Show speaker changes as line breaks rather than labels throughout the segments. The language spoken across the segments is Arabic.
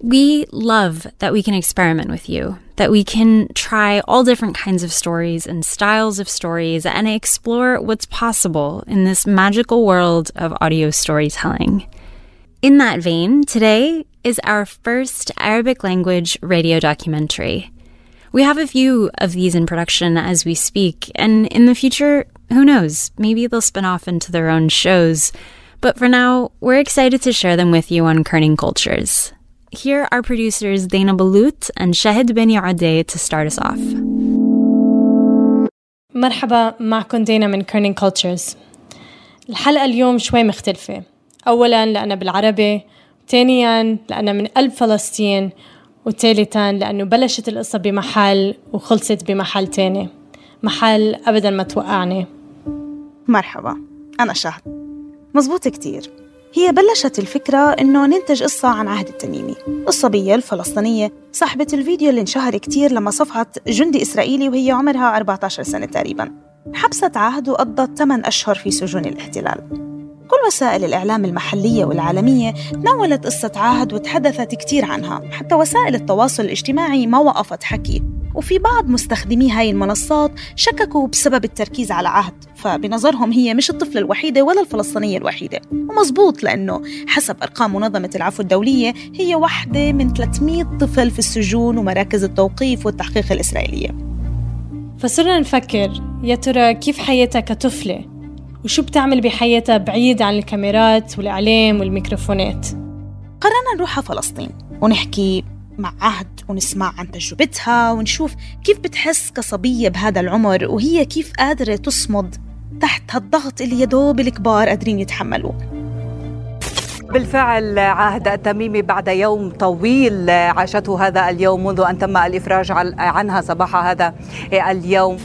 We love that we can experiment with you, that we can try all different kinds of stories and styles of stories and explore what's possible in this magical world of audio storytelling. In that vein, today is our first Arabic language radio documentary. We have a few of these in production as we speak, and in the future, who knows, maybe they'll spin off into their own shows. But for now, we're excited to share them with you on Kerning Cultures. Here are producers Dana Balut and Shahid Beni Ade to start us off.
مرحبا معكم دينا من كيرنينج كولتشرز الحلقة اليوم شوي مختلفة. أولا لأنها بالعربي ثانيا لأنها من قلب فلسطين وثالثا لأنه بلشت القصة بمحل وخلصت بمحل تاني محل أبدا ما توقعني.
مرحبا أنا شهد. مزبوط كتير. هي بلشت الفكرة إنه ننتج قصة عن عهد التميمي. الصبية الفلسطينية صاحبة الفيديو اللي انشهر كتير لما صفعت جندي إسرائيلي وهي عمرها 14 سنة تقريبا. حبست عهد وقضت 8 أشهر في سجون الاحتلال. كل وسائل الإعلام المحلية والعالمية تناولت قصة عهد وتحدثت كتير عنها. حتى وسائل التواصل الاجتماعي ما وقفت حكي. وفي بعض مستخدمي هاي المنصات شككوا بسبب التركيز على عهد فبنظرهم هي مش الطفلة الوحيدة ولا الفلسطينية الوحيدة. ومزبوط لأنه حسب أرقام منظمة العفو الدولية هي واحدة من 300 طفل في السجون ومراكز التوقيف والتحقيق الإسرائيلية.
فصرنا نفكر يا ترى كيف حياتها كطفلة؟ وشو بتعمل بحياتها بعيد عن الكاميرات والإعلام والميكروفونات؟
قررنا نروح على فلسطين ونحكي مع عهد ونسمع عن تجربتها ونشوف كيف بتحس كصبية بهذا العمر وهي كيف قادرة تصمد تحت هالضغط اللي يدوب الكبار قادرين يتحملوه.
بالفعل عهد التميمي بعد يوم طويل عاشته هذا اليوم منذ أن تم الإفراج عنها صباح هذا اليوم.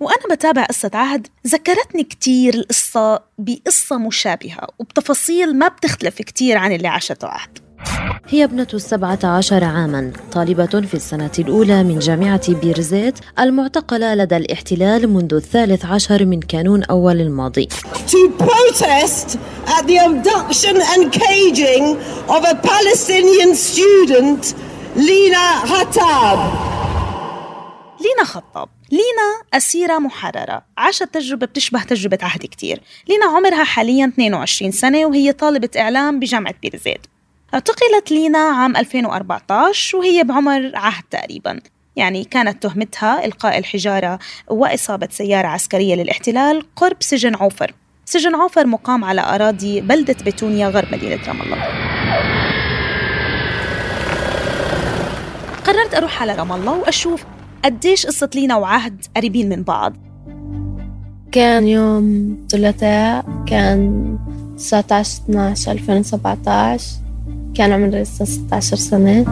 وأنا بتابع قصة عهد ذكرتني كتير القصة بقصة مشابهة وبتفاصيل ما بتختلف كتير عن اللي عاشته عهد.
هي ابنة السبعة عشر عاما طالبة في السنة الأولى من جامعة بيرزيت المعتقلة لدى الاحتلال منذ الثالث عشر من كانون أول الماضي.
To protest at the abduction and caging of a Palestinian student, Lina Hattab.
لينا خطاب. لينا أسيرة محررة. عاشت تجربة بتشبه تجربة عهد كتير. لينا عمرها حاليا 22 سنة وهي طالبة إعلام بجامعة بيرزيت اعتقلت لينا عام 2014 وهي بعمر عهد تقريبا. يعني كانت تهمتها إلقاء الحجارة وإصابة سيارة عسكرية للاحتلال قرب سجن عوفر. سجن عوفر مقام على أراضي بلدة بتونيا غرب مدينة رام الله. قررت أروح على رام الله وأشوف قديش قصة لينا وعهد قريبين من بعض؟
كان يوم ثلاثاء كان 19 12 2017 كان عمري لسه 16 سنة.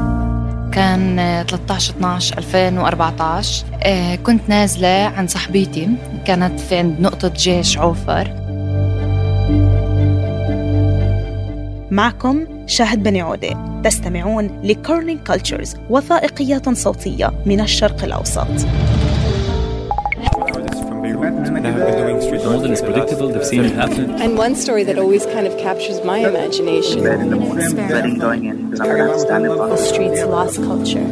كان 13 12 2014 آه، كنت نازلة عند صاحبتي. كانت في عند نقطة جيش عوفر.
معكم شاهد بني عودة تستمعون ل Kerning Cultures وثائقيات صوتية من الشرق الأوسط
more than is predictable. They've seen it happen.
And one story that always kind of captures my imagination.
The streets lost culture.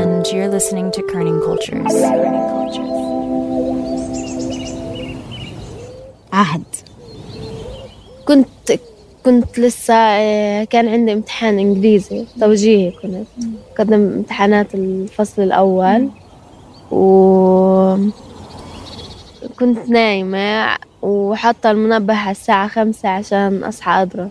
and you're listening to Kerning Cultures.
عهد
كنت كنت لسه آه، كان عندي امتحان إنجليزي توجيهي كنت. قدم امتحانات الفصل الأول. و كنت نايمة وحاطة المنبه على الساعة خمسة عشان أصحى أدرس.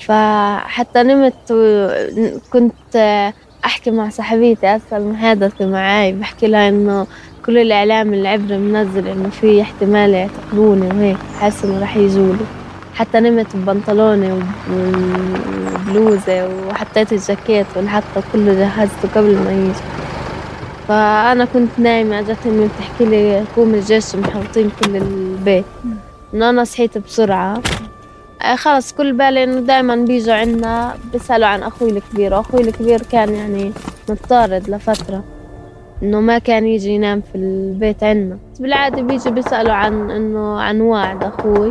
فحتى نمت وكنت أحكي مع صاحبتي أصل محادثة معاي بحكي لها إنه كل الإعلام العبري منزل إنه في احتمال يعتقلوني وهيك حاسة إنه رح يجولي. حتى نمت ببنطلوني وبلوزة وحطيت الجاكيت والحطة كله جهزته قبل ما يجي. فأنا كنت نايمة أجت أمي بتحكي لي قوم الجيش محوطين كل البيت. إنه أنا صحيت بسرعة. آه، خلص كل بالي إنه دائما بيجوا عنا بيسألوا عن أخوي الكبير. وأخوي الكبير كان يعني متطارد لفترة إنه ما كان يجي ينام في البيت عنا. بالعادة بيجي بيسألوا عن إنه عن وعد أخوي.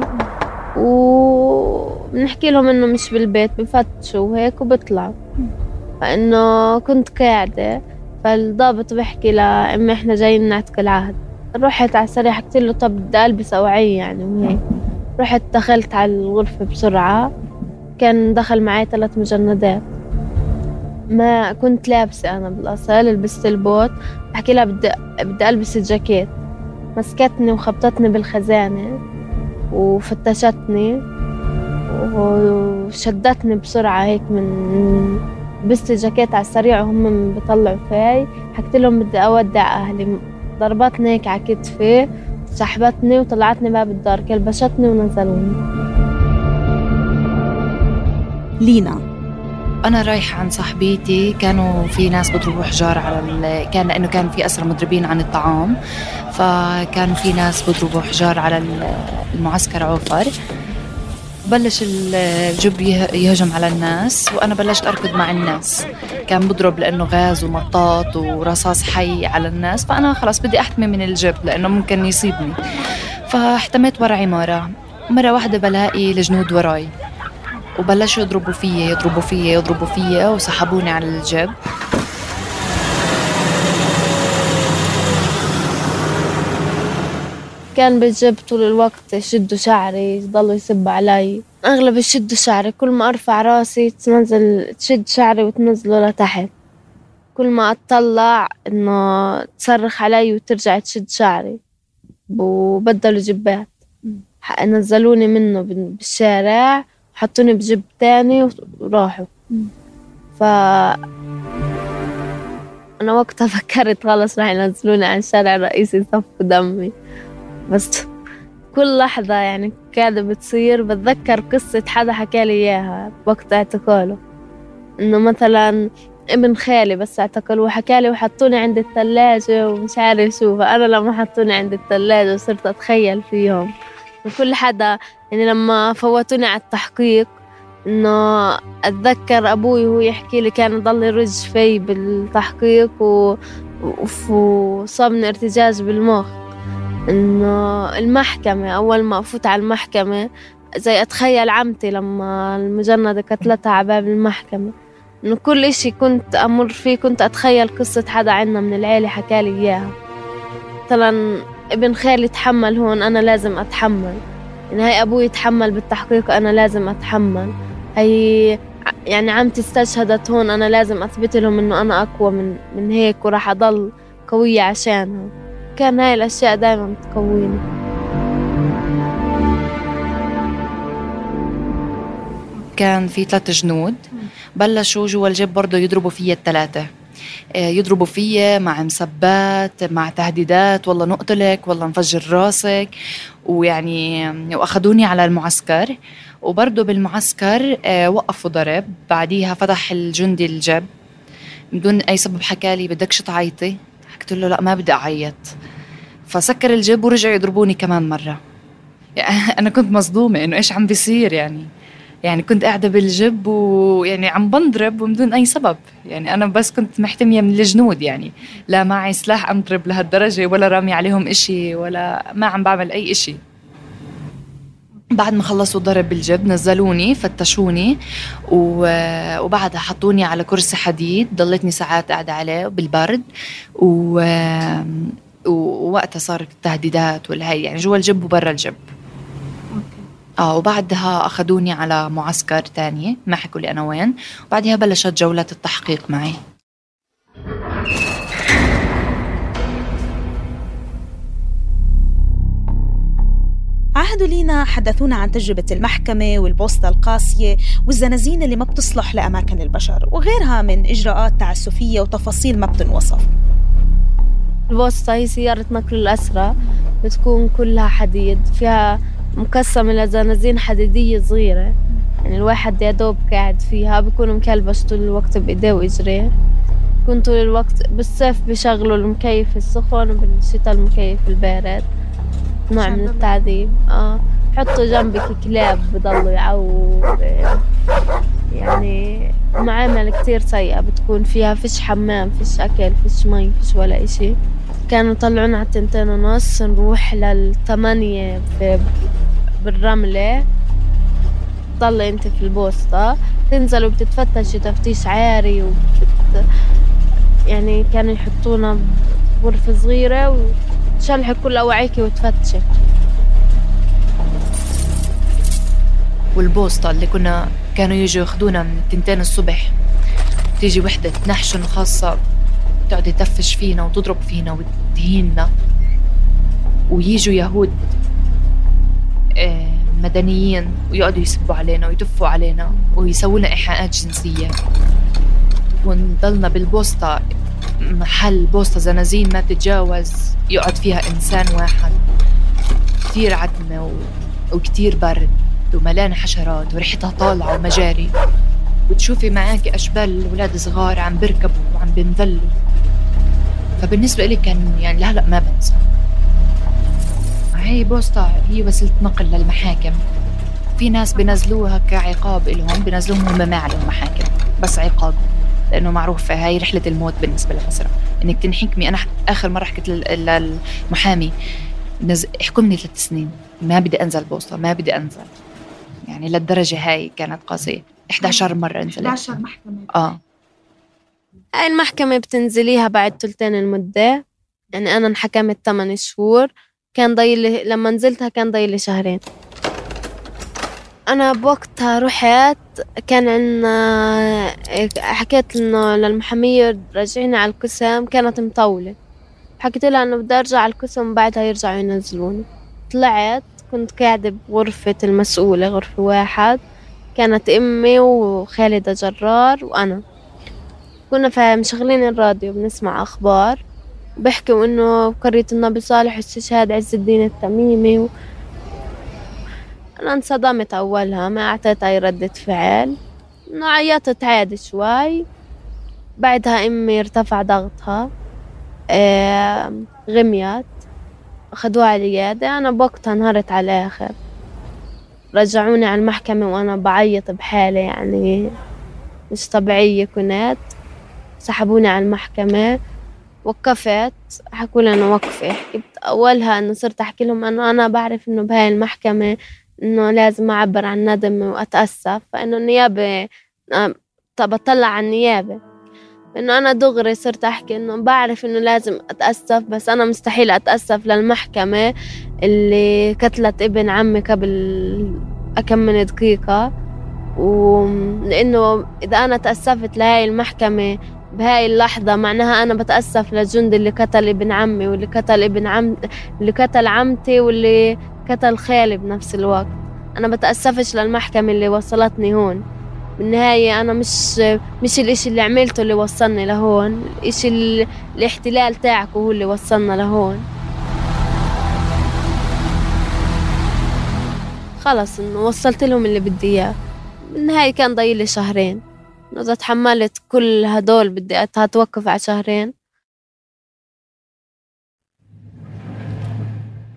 وبنحكي لهم إنه مش بالبيت بفتشوا وهيك وبطلعوا فإنه كنت قاعدة فالضابط بحكي لأمي إحنا جايين نعتق العهد رحت على السريع حكيت له طب بدي ألبس أوعية يعني وهيك. رحت دخلت على الغرفة بسرعة كان دخل معي ثلاث مجندات. ما كنت لابسة أنا بالأصل لبست البوت. بحكي لها بدي بدي ألبس الجاكيت. مسكتني وخبطتني بالخزانة. وفتشتني وشدتني بسرعة هيك من لبست الجاكيت على السريع وهم بيطلعوا فيي حكيت لهم بدي أودع أهلي. ضربتني هيك على كتفي سحبتني وطلعتني باب الدار كلبشتني ونزلوني.
لينا.
أنا رايحة عند صاحبتي كانوا في ناس بيضربوا حجار على ال... كان لأنه كان في اسرى مضربين عن الطعام. فكانوا في ناس بيضربوا حجار على المعسكر عوفر. بلش الجب يهجم على الناس وأنا بلشت أركض مع الناس. كان بضرب لأنه غاز ومطاط ورصاص حي على الناس فأنا خلاص بدي أحتمي من الجب لأنه ممكن يصيبني. فاحتميت ورا عماره مرة واحدة بلاقي الجنود وراي. وبلشوا يضربوا فيي يضربوا فيي يضربوا فيي وسحبوني على الجب
كان بالجب طول الوقت يشدوا شعري يضلوا يسبوا علي. أغلب يشدوا شعري كل ما أرفع راسي تنزل تشد شعري وتنزله لتحت. كل ما أطلع إنه تصرخ علي وترجع تشد شعري. وبدلوا جبات. نزلوني منه بالشارع. حطوني بجب تاني وراحوا. ف أنا وقتها فكرت خلص راح ينزلوني على الشارع الرئيسي يصفوا دمي. بس كل لحظة يعني قاعدة بتصير بتذكر قصة حدا حكى لي إياها وقت اعتقاله. إنه مثلا ابن خالي بس اعتقلوه حكى لي وحطوني عند الثلاجة ومش عارف شو فأنا لما حطوني عند الثلاجة وصرت أتخيل فيهم. وكل حدا. يعني لما فوتوني على التحقيق إنه أتذكر أبوي وهو يحكي لي كان يضل يرج في بالتحقيق و... وصابني ارتجاج بالمخ. إنه المحكمة أول ما أفوت على المحكمة زي أتخيل عمتي لما المجندة قتلتها على باب المحكمة. إنه كل إشي كنت أمر فيه كنت أتخيل قصة حدا عنا من العيلة حكالي إياها. مثلا ابن خالي تحمل هون أنا لازم أتحمل. يعني هاي أبوي يتحمل بالتحقيق أنا لازم أتحمل. هي يعني عمتي استشهدت هون أنا لازم أثبت لهم إنه أنا أقوى من من هيك وراح أضل قوية عشانها. كان هاي الأشياء دايما تقويني
كان في ثلاث جنود. بلشوا جوا الجيب برضه يضربوا فيا الثلاثة. يضربوا فيا مع مسبات مع تهديدات والله نقتلك والله نفجر راسك. ويعني وأخذوني على المعسكر. وبرضه بالمعسكر آه، وقفوا ضرب. بعديها فتح الجندي الجب. بدون أي سبب حكى لي بدكش تعيطي. قلت له لا ما بدي أعيط. فسكر الجيب ورجعوا يضربوني كمان مرة. يعني أنا كنت مصدومة إنه إيش عم بيصير يعني. يعني كنت قاعدة بالجب ويعني عم بنضرب ومن أي سبب. يعني أنا بس كنت محتمية من الجنود يعني. لا معي سلاح انضرب لهالدرجة ولا رامي عليهم إشي ولا ما عم بعمل أي إشي. بعد ما خلصوا ضرب بالجب نزلوني فتشوني وبعدها حطوني على كرسي حديد. ضلتني ساعات قاعدة عليه بالبرد و... ووقتها صارت التهديدات والهي يعني جوا الجب وبرا الجب. آه وبعدها أخذوني على معسكر تاني ما حكوا لي أنا وين. وبعدها بلشت جولة التحقيق معي.
عهدوا لينا حدثونا عن تجربة المحكمة والبوسطة القاسية والزنازين اللي ما بتصلح لأماكن البشر وغيرها من إجراءات تعسفية وتفاصيل ما بتنوصف.
البوسطة هي سيارة نقل الأسرى بتكون كلها حديد فيها مقسمة لزنازين حديدية صغيرة. يعني الواحد يا دوب قاعد فيها بيكون مكلبش طول الوقت بإيديه وإجريه. بكون طول الوقت بالصيف بيشغلوا المكيف السخن وبالشتاء المكيف البارد. نوع من التعذيب. آه. حطوا جنبك كلاب بضلوا يعور يعني معاملة كتير سيئة بتكون فيها. فيش حمام فيش أكل فيش مي فيش ولا إشي. كانوا يطلعونا على التنتين ونص نروح للثمانية بالرملة. تضلي انت في البوسطة. تنزل وبتتفتشي تفتيش عاري وبت... يعني كانوا يحطونا بغرفة صغيرة وتشلحي كل أواعيكي وتفتشي
والبوسطة اللي كنا كانوا يجوا ياخدونا من التنتين الصبح. تيجي وحدة نحشن خاصة تقعد تفش فينا وتضرب فينا وتهيننا. ويجوا يهود مدنيين ويقعدوا يسبوا علينا ويتفوا علينا ويسووا لنا إيحاءات جنسية ونضلنا بالبوسطة محل بوسطة زنازين ما تتجاوز يقعد فيها إنسان واحد. كتير عتمة و... وكتير برد وملانة حشرات وريحتها طالعة ومجاري. وتشوفي معك أشبال ولاد صغار عم بيركبوا وعم بينذلوا. فبالنسبة لي كان يعني لهلأ ما بنسى. هي بوسطة هي وسيلة نقل للمحاكم. في ناس بنزلوها كعقاب إلهم بنزلوهم هم ما عليهم محاكم بس عقاب لأنه معروف هاي رحلة الموت بالنسبة للأسرة إنك تنحكمي أنا آخر مرة حكيت للمحامي نز... احكمني ثلاث سنين. ما بدي أنزل بوسطة ما بدي أنزل. يعني للدرجة هاي كانت قاسية. 11 مرة نزلت
11 محكمة.
آه.
هاي المحكمة بتنزليها بعد ثلثين المدة؟ يعني أنا انحكمت 8 شهور. كان ضايلي لما نزلتها كان ضايلي شهرين. أنا بوقتها رحت كان عنا حكيت إنه للمحامية رجعيني على القسم كانت مطولة. حكيت لها إنه بدي أرجع على القسم بعدها يرجعوا ينزلوني. طلعت كنت قاعدة بغرفة المسؤولة غرفة واحد. كانت أمي وخالدة جرار وأنا. كنا مشغلين الراديو بنسمع أخبار. بيحكوا إنه قرية النبي صالح استشهاد عز الدين التميمي و... أنا انصدمت أولها ما أعطيت أي ردة فعل. إنه عيطت عادي شوي. بعدها أمي ارتفع ضغطها. آه غميت. أخدوها على العيادة أنا بوقتها انهارت على الآخر. رجعوني على المحكمة وأنا بعيط بحالة يعني مش طبيعية كنت. سحبوني على المحكمة. وقفت حكوا لي أنا وقفة. حكيت أولها إنه صرت أحكي لهم إنه أنا بعرف إنه بهاي المحكمة إنه لازم أعبر عن ندمي وأتأسف فإنه النيابة بطلع على النيابة. إنه أنا دغري صرت أحكي إنه بعرف إنه لازم أتأسف بس أنا مستحيل أتأسف للمحكمة اللي قتلت ابن عمي قبل أكم من دقيقة. ولأنه إذا أنا تأسفت لهاي المحكمة بهاي اللحظة معناها أنا بتأسف للجندي اللي قتل ابن عمي واللي قتل ابن عم اللي قتل عمتي واللي قتل خالي بنفس الوقت. أنا بتأسفش للمحكمة اللي وصلتني هون. بالنهاية أنا مش مش الإشي اللي عملته اللي وصلني لهون الإشي الاحتلال تاعك هو اللي وصلنا لهون. خلص إنه وصلت لهم اللي بدي إياه. بالنهاية كان ضايلي شهرين. إذا تحملت كل هدول بدي أتوقف على شهرين.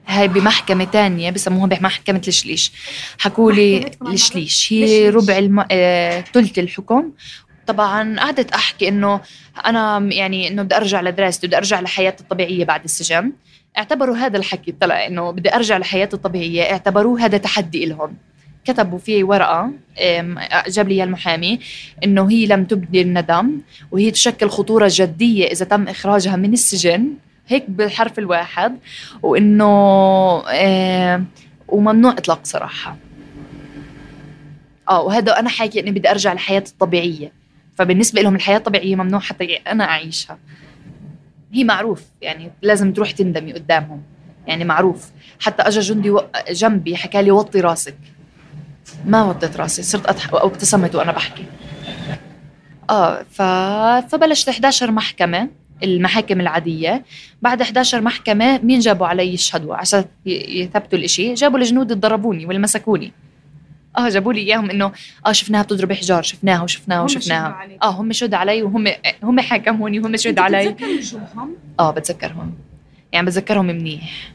هاي بمحكمة تانية بسموها بمحكمة الشليش. حكوا لي الشليش. هي ربع الم... آه... ثلث الحكم. طبعا قعدت أحكي إنه أنا يعني إنه بدي أرجع لدراستي بدي أرجع لحياتي الطبيعية بعد السجن. اعتبروا هذا الحكي طلع إنه بدي أرجع لحياتي الطبيعية. اعتبروه هذا تحدي لهم كتبوا فيه ورقة جاب لي المحامي إنه هي لم تبدي الندم وهي تشكل خطورة جدية إذا تم إخراجها من السجن هيك بالحرف الواحد وإنه وممنوع إطلاق سراحها آه وهذا أنا حاكي إني بدي أرجع لحياتي الطبيعية. فبالنسبة لهم الحياة الطبيعية ممنوع حتى أنا أعيشها. هي معروف يعني لازم تروح تندمي قدامهم. يعني معروف. حتى اجى جندي جنبي حكى لي وطي راسك. ما وطيت راسي صرت أضحك وابتسمت وأنا بحكي. آه ف... فبلشت 11 محكمة المحاكم العادية. بعد 11 محكمة مين جابوا علي يشهدوا؟ عشان يثبتوا الإشي. جابوا الجنود ضربوني واللي مسكوني آه جابوا لي إياهم إنه آه شفناها بتضرب حجار شفناها وشفناها وشفناها. آه هم شهد علي وهم هم حاكموني وهم شهد علي. بتتذكر آه بتذكرهم. يعني بتذكرهم منيح.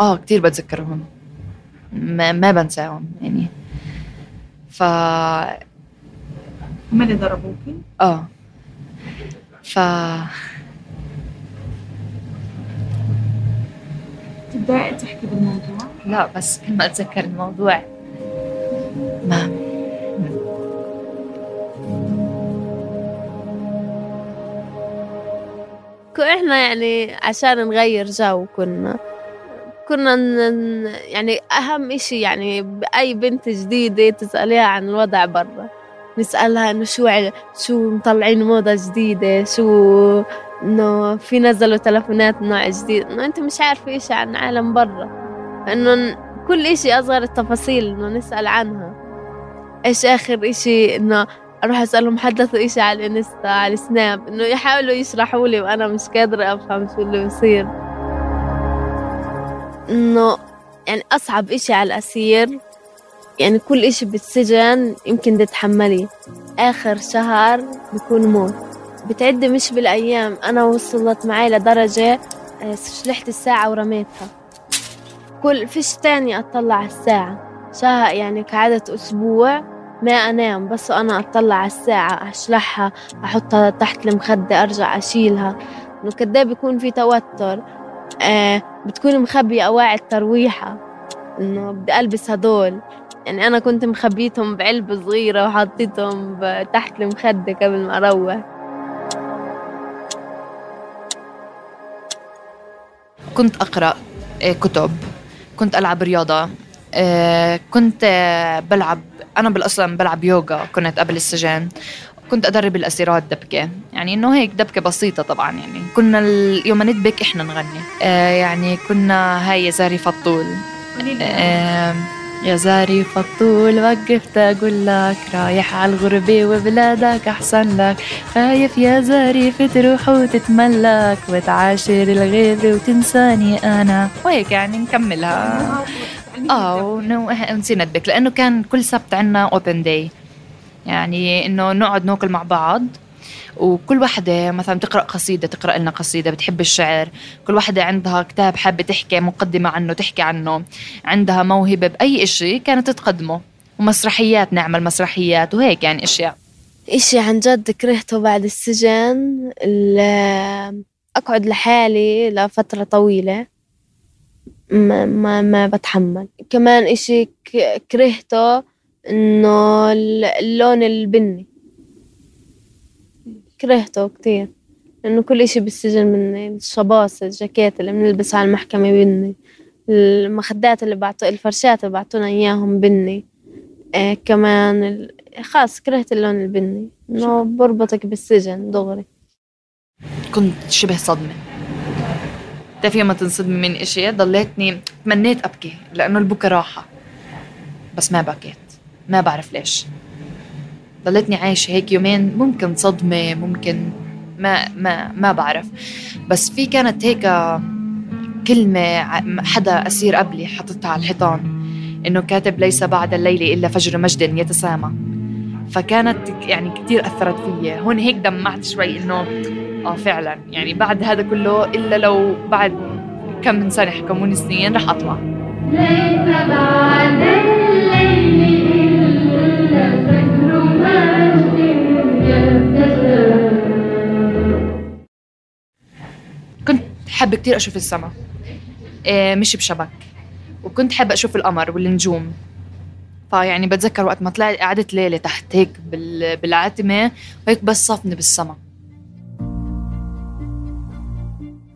آه, آه كثير بتذكرهم ما, ما بنساهم يعني ف
هم اللي ضربوكي؟
آه ف
تبدأي تحكي بالموضوع؟
لا بس كل ما أتذكر الموضوع ما
إحنا يعني عشان نغير جو كنا كنا يعني أهم إشي يعني بأي بنت جديدة تسأليها عن الوضع برا نسألها إنه شو شو مطلعين موضة جديدة شو إنه في نزلوا تلفونات نوع جديد إنه أنت مش عارفة إشي عن عالم برا إنه كل إشي أصغر التفاصيل إنه نسأل عنها. إيش آخر إشي إنه أروح أسألهم حدثوا إشي على الإنستا على السناب إنه يحاولوا يشرحوا لي وأنا مش قادرة أفهم شو اللي بصير. إنه يعني أصعب إشي على الأسير يعني كل إشي بالسجن يمكن تتحمليه. آخر شهر بيكون موت. بتعد مش بالأيام. أنا وصلت معي لدرجة آه، شلحت الساعة ورميتها. كل فيش تاني أطلع على الساعة. شهر يعني كعادة أسبوع ما أنام بس أنا أطلع على الساعة أشلحها أحطها تحت المخدة أرجع أشيلها. إنه كده بيكون في توتر. آه بتكون مخبية أواعي الترويحة إنه بدي ألبس هدول. يعني أنا كنت مخبيتهم بعلبة صغيرة وحطيتهم تحت المخدة قبل ما أروح.
كنت أقرأ آه، كتب كنت ألعب رياضة آه، كنت بلعب أنا بالأصل بلعب يوغا كنت قبل السجن. كنت أدرب الأسيرات دبكة. يعني إنه هيك دبكة بسيطة طبعا يعني. كنا يوم ندبك إحنا نغني. آه، يعني كنا هاي زاري فطول. يا زاري فطول وقفت أقول لك رايح على الغربة وبلادك أحسن لك. خايف يا زاري تروح وتتملك وتعاشر الغير وتنساني أنا. وهيك يعني نكملها. آه ونسينا ندبك لأنه كان كل سبت عنا أوبن داي يعني إنه نقعد ناكل مع بعض. وكل وحدة مثلا بتقرأ قصيدة تقرأ لنا قصيدة بتحب الشعر. كل وحدة عندها كتاب حابة تحكي مقدمة عنه تحكي عنه. عندها موهبة بأي إشي كانت تقدمه. ومسرحيات نعمل مسرحيات وهيك يعني أشياء.
إشي عن جد كرهته بعد السجن. أقعد لحالي لفترة طويلة. ما, ما, ما بتحمل. كمان إشي كرهته إنه اللون البني. كرهته كتير. لأنه كل إشي بالسجن مني الشباص الجاكيت اللي بنلبسها على المحكمة بني. المخدات اللي بعطوا الفرشات اللي بعطونا إياهم بني. آه كمان خاص كرهت اللون البني. إنه بربطك بالسجن دغري.
كنت شبه صدمة. بتعرفي لما تنصدمي من إشي ضليتني تمنيت أبكي لأنه البكا راحة. بس ما بكيت. ما بعرف ليش. ضلتني عايشة هيك يومين ممكن صدمة ممكن ما ما ما بعرف. بس في كانت هيك كلمة حدا أسير قبلي حطتها على الحيطان إنه كاتب ليس بعد الليل إلا فجر مجد يتسامى. فكانت يعني كثير أثرت فيي هون هيك دمعت شوي إنه آه فعلا. يعني بعد هذا كله إلا لو بعد كم من سنة حكموني سنين رح أطلع. ليس بعد الليل حابة كتير أشوف السما. إيه مش بشبك. وكنت حابة أشوف القمر والنجوم. فيعني بتذكر وقت ما طلعت قعدت ليلة تحت هيك بالعتمة وهيك بس صفني بالسما.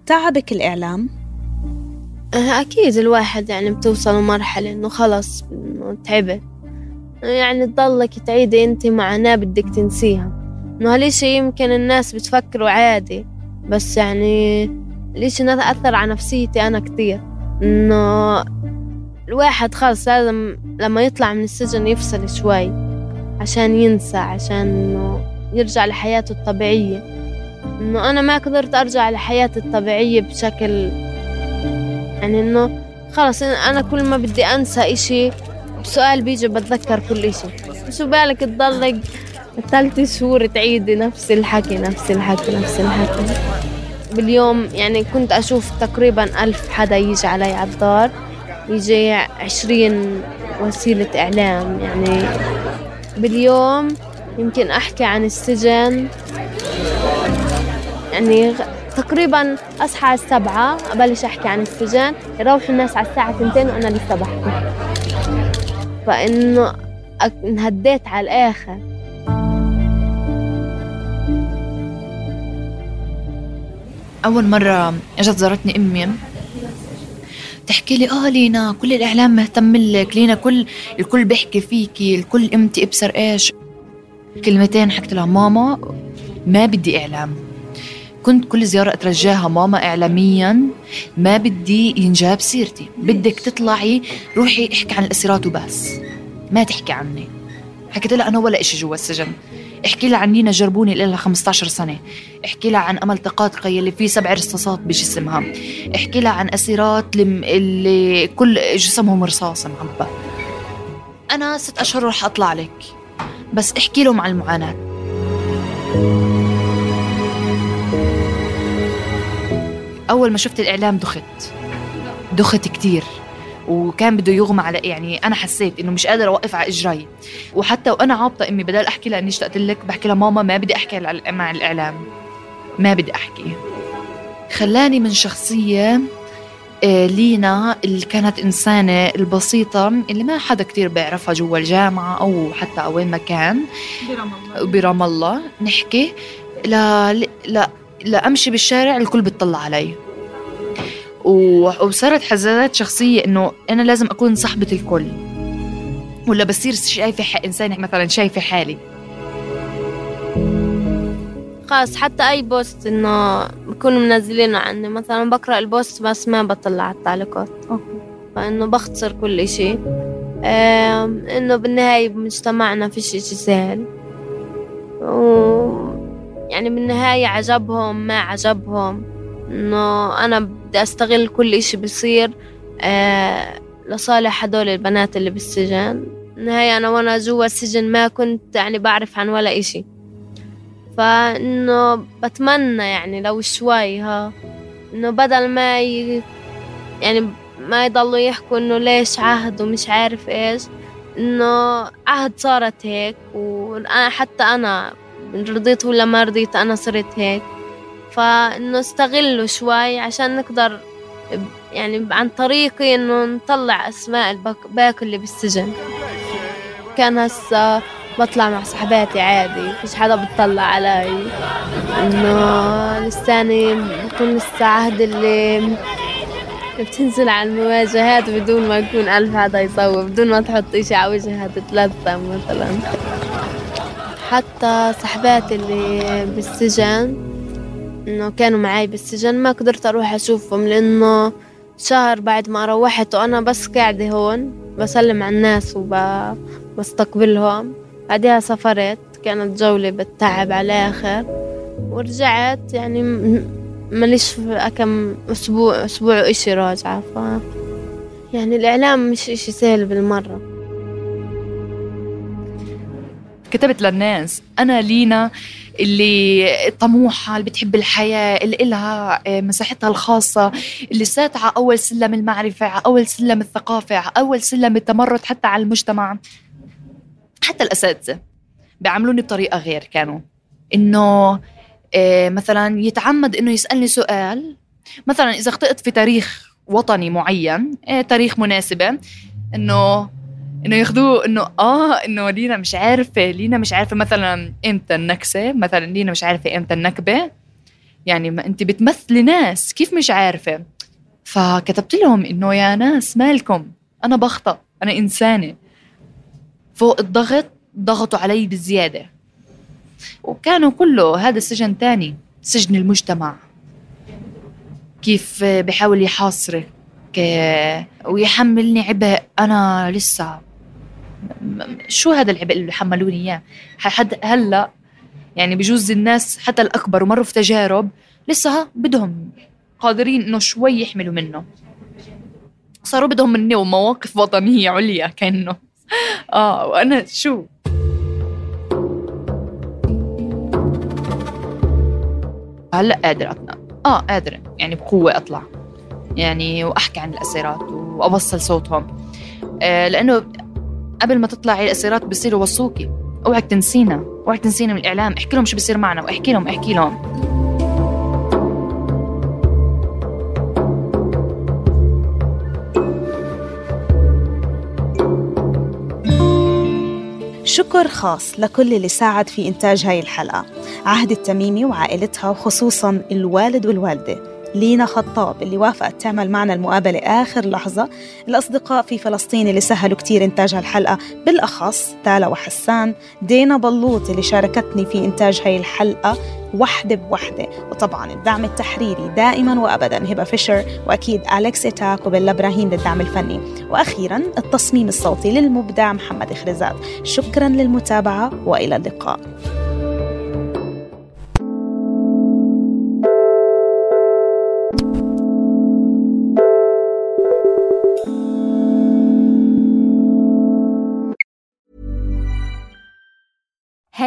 تعبك الإعلام؟
أه، أكيد الواحد يعني بتوصل لمرحلة إنه خلص إنه تعبت يعني تضلك تعيدي أنت معاناة بدك تنسيها. إنه هالإشي يمكن الناس بتفكروا عادي بس يعني الإشي أثر على نفسيتي أنا كتير؟ إنه الواحد خلص لازم لما يطلع من السجن يفصل شوي عشان ينسى عشان إنه يرجع لحياته الطبيعية. إنه أنا ما قدرت أرجع لحياتي الطبيعية بشكل يعني إنه خلص أنا كل ما بدي أنسى إشي بسؤال بيجي بتذكر كل إشي. شو بالك تضلك ثلاث شهور تعيدي نفس الحكي نفس الحكي نفس الحكي. باليوم يعني كنت أشوف تقريبا ألف حدا يجي علي على الدار يجي عشرين وسيلة إعلام يعني. باليوم يمكن أحكي عن السجن يعني تقريبا أصحى السبعة أبلش أحكي عن السجن يروحوا الناس على الساعة تنتين وأنا لسه بحكي. فإنه انهديت على الآخر.
أول مرة إجت زارتني أمي. تحكي لي آه لينا كل الإعلام مهتم لك لينا كل الكل بيحكي فيكي الكل أمتي ابصر إيش. كلمتين حكت لها ماما ما بدي إعلام. كنت كل زيارة أترجاها ماما إعلاميا ما بدي ينجاب سيرتي. بدك تطلعي روحي احكي عن الأسيرات وبس. ما تحكي عني. حكيت لها أنا ولا إشي جوا السجن. احكي لها عن نينا جربوني اللي لها 15 سنة. احكي لها عن أمل تقاطقي اللي فيه سبع رصاصات بجسمها. احكي لها عن أسيرات اللي كل جسمهم رصاص معبى أنا ست أشهر رح أطلع لك. بس احكي لهم عن المعاناة. أول ما شفت الإعلام دخت. دخت كتير. وكان بده يغمى على يعني أنا حسيت إنه مش قادرة أوقف على اجري وحتى وأنا عابطة امي بدل أحكي لها اني اشتقت لك بحكي لها ماما ما بدي أحكي مع الإعلام. ما بدي أحكي. خلاني من شخصية آه، لينا اللي كانت إنسانة البسيطة اللي ما حدا كتير بيعرفها جوا الجامعة أو حتى وين ما كان. برام الله. برام الله. نحكي لا لا لا أمشي بالشارع الكل بتطلع علي. وصارت حزازات شخصية إنه أنا لازم أكون صاحبة الكل. ولا بصير شايفة إنسان مثلا شايفة حالي.
خلاص حتى أي post إنه بكونوا منزلينه عني مثلا بقرأ ال post بس ما بطلع على التعليقات. فإنه بختصر كل إشي. إنه بالنهاية بمجتمعنا فيش إشي سهل. و يعني بالنهاية عجبهم ما عجبهم. إنه أنا بدي أستغل كل إشي بصير آه لصالح هدول البنات اللي بالسجن. النهاية أنا وأنا جوا السجن ما كنت يعني بعرف عن ولا إشي. فإنه بتمنى يعني لو شوي ها إنه بدل ما ي... يعني ما يضلوا يحكوا إنه ليش عهد ومش عارف إيش إنه عهد صارت هيك. وأنا حتى أنا رضيت ولا ما رضيت أنا صرت هيك. فإنه استغله شوي عشان نقدر يعني عن طريقي إنه نطلع أسماء الباقي اللي بالسجن. كان هسا بطلع مع صحباتي عادي فيش حدا بتطلع علي. إنه لساني بكون لسه عهد اللي بتنزل على المواجهات بدون ما يكون ألف حدا يصور بدون ما تحط إشي على وجهها تتلثم مثلا. حتى صحباتي اللي بالسجن إنه كانوا معي بالسجن ما قدرت أروح أشوفهم لأنه شهر بعد ما روحت وأنا بس قاعدة هون بسلم على الناس وبستقبلهم بعدها سافرت كانت جولة بالتعب على الآخر. ورجعت يعني ماليش كم أسبوع أسبوع إشي راجعة ف يعني الإعلام مش إشي سهل بالمرة.
كتبت للناس أنا لينا اللي طموحة اللي بتحب الحياة اللي إلها آه، مساحتها الخاصة اللي ساتعة أول سلم المعرفة أول سلم الثقافة أول سلم التمرد حتى على المجتمع. حتى الأساتذة بيعاملوني بطريقة غير كانوا. إنه آه، مثلا يتعمد إنه يسألني سؤال. مثلا إذا اخطأت في تاريخ وطني معين آه، تاريخ مناسبة إنه إنه ياخذوه إنه آه إنه لينا مش عارفة لينا مش عارفة مثلا إمتى النكسة؟ مثلا لينا مش عارفة إمتى النكبة. يعني ما أنت بتمثلي ناس كيف مش عارفة؟ فكتبت لهم إنه يا ناس مالكم؟ أنا بخطأ أنا إنسانة. فوق الضغط ضغطوا علي بزيادة وكانوا كله هذا سجن تاني سجن المجتمع. كيف بحاول يحاصرك ويحملني عبء أنا لسه. شو هذا العبء اللي حملوني إياه؟ حد هلأ يعني بجوز الناس حتى الأكبر ومروا في تجارب لسه بدهم قادرين إنه شوي يحملوا منه. صاروا بدهم مني ومواقف وطنية عليا كأنه. آه وأنا شو؟ هلا قادرة أطلع. آه قادرة يعني بقوة أطلع. يعني وأحكي عن الأسيرات وأوصل صوتهم. آه لأنه قبل ما تطلعي الأسيرات بصيروا يوصوكي أوعك تنسينا. أوعك تنسينا من الإعلام. احكي لهم شو بصير معنا. واحكي لهم احكي لهم.
شكر خاص لكل اللي ساعد في إنتاج هاي الحلقة. عهد التميمي وعائلتها وخصوصا الوالد والوالدة. لينا خطاب اللي وافقت تعمل معنا المقابلة آخر لحظة. الأصدقاء في فلسطين اللي سهلوا كتير إنتاج هالحلقة بالأخص تالا وحسان دينا بلوط اللي شاركتني في إنتاج هاي الحلقة وحدة بوحدة. وطبعا الدعم التحريري دائما وأبدا هبة فيشر وأكيد أليكس إتاك وبيلا إبراهيم للدعم الفني. وأخيرا التصميم الصوتي للمبدع محمد إخرزات شكرا للمتابعة وإلى اللقاء.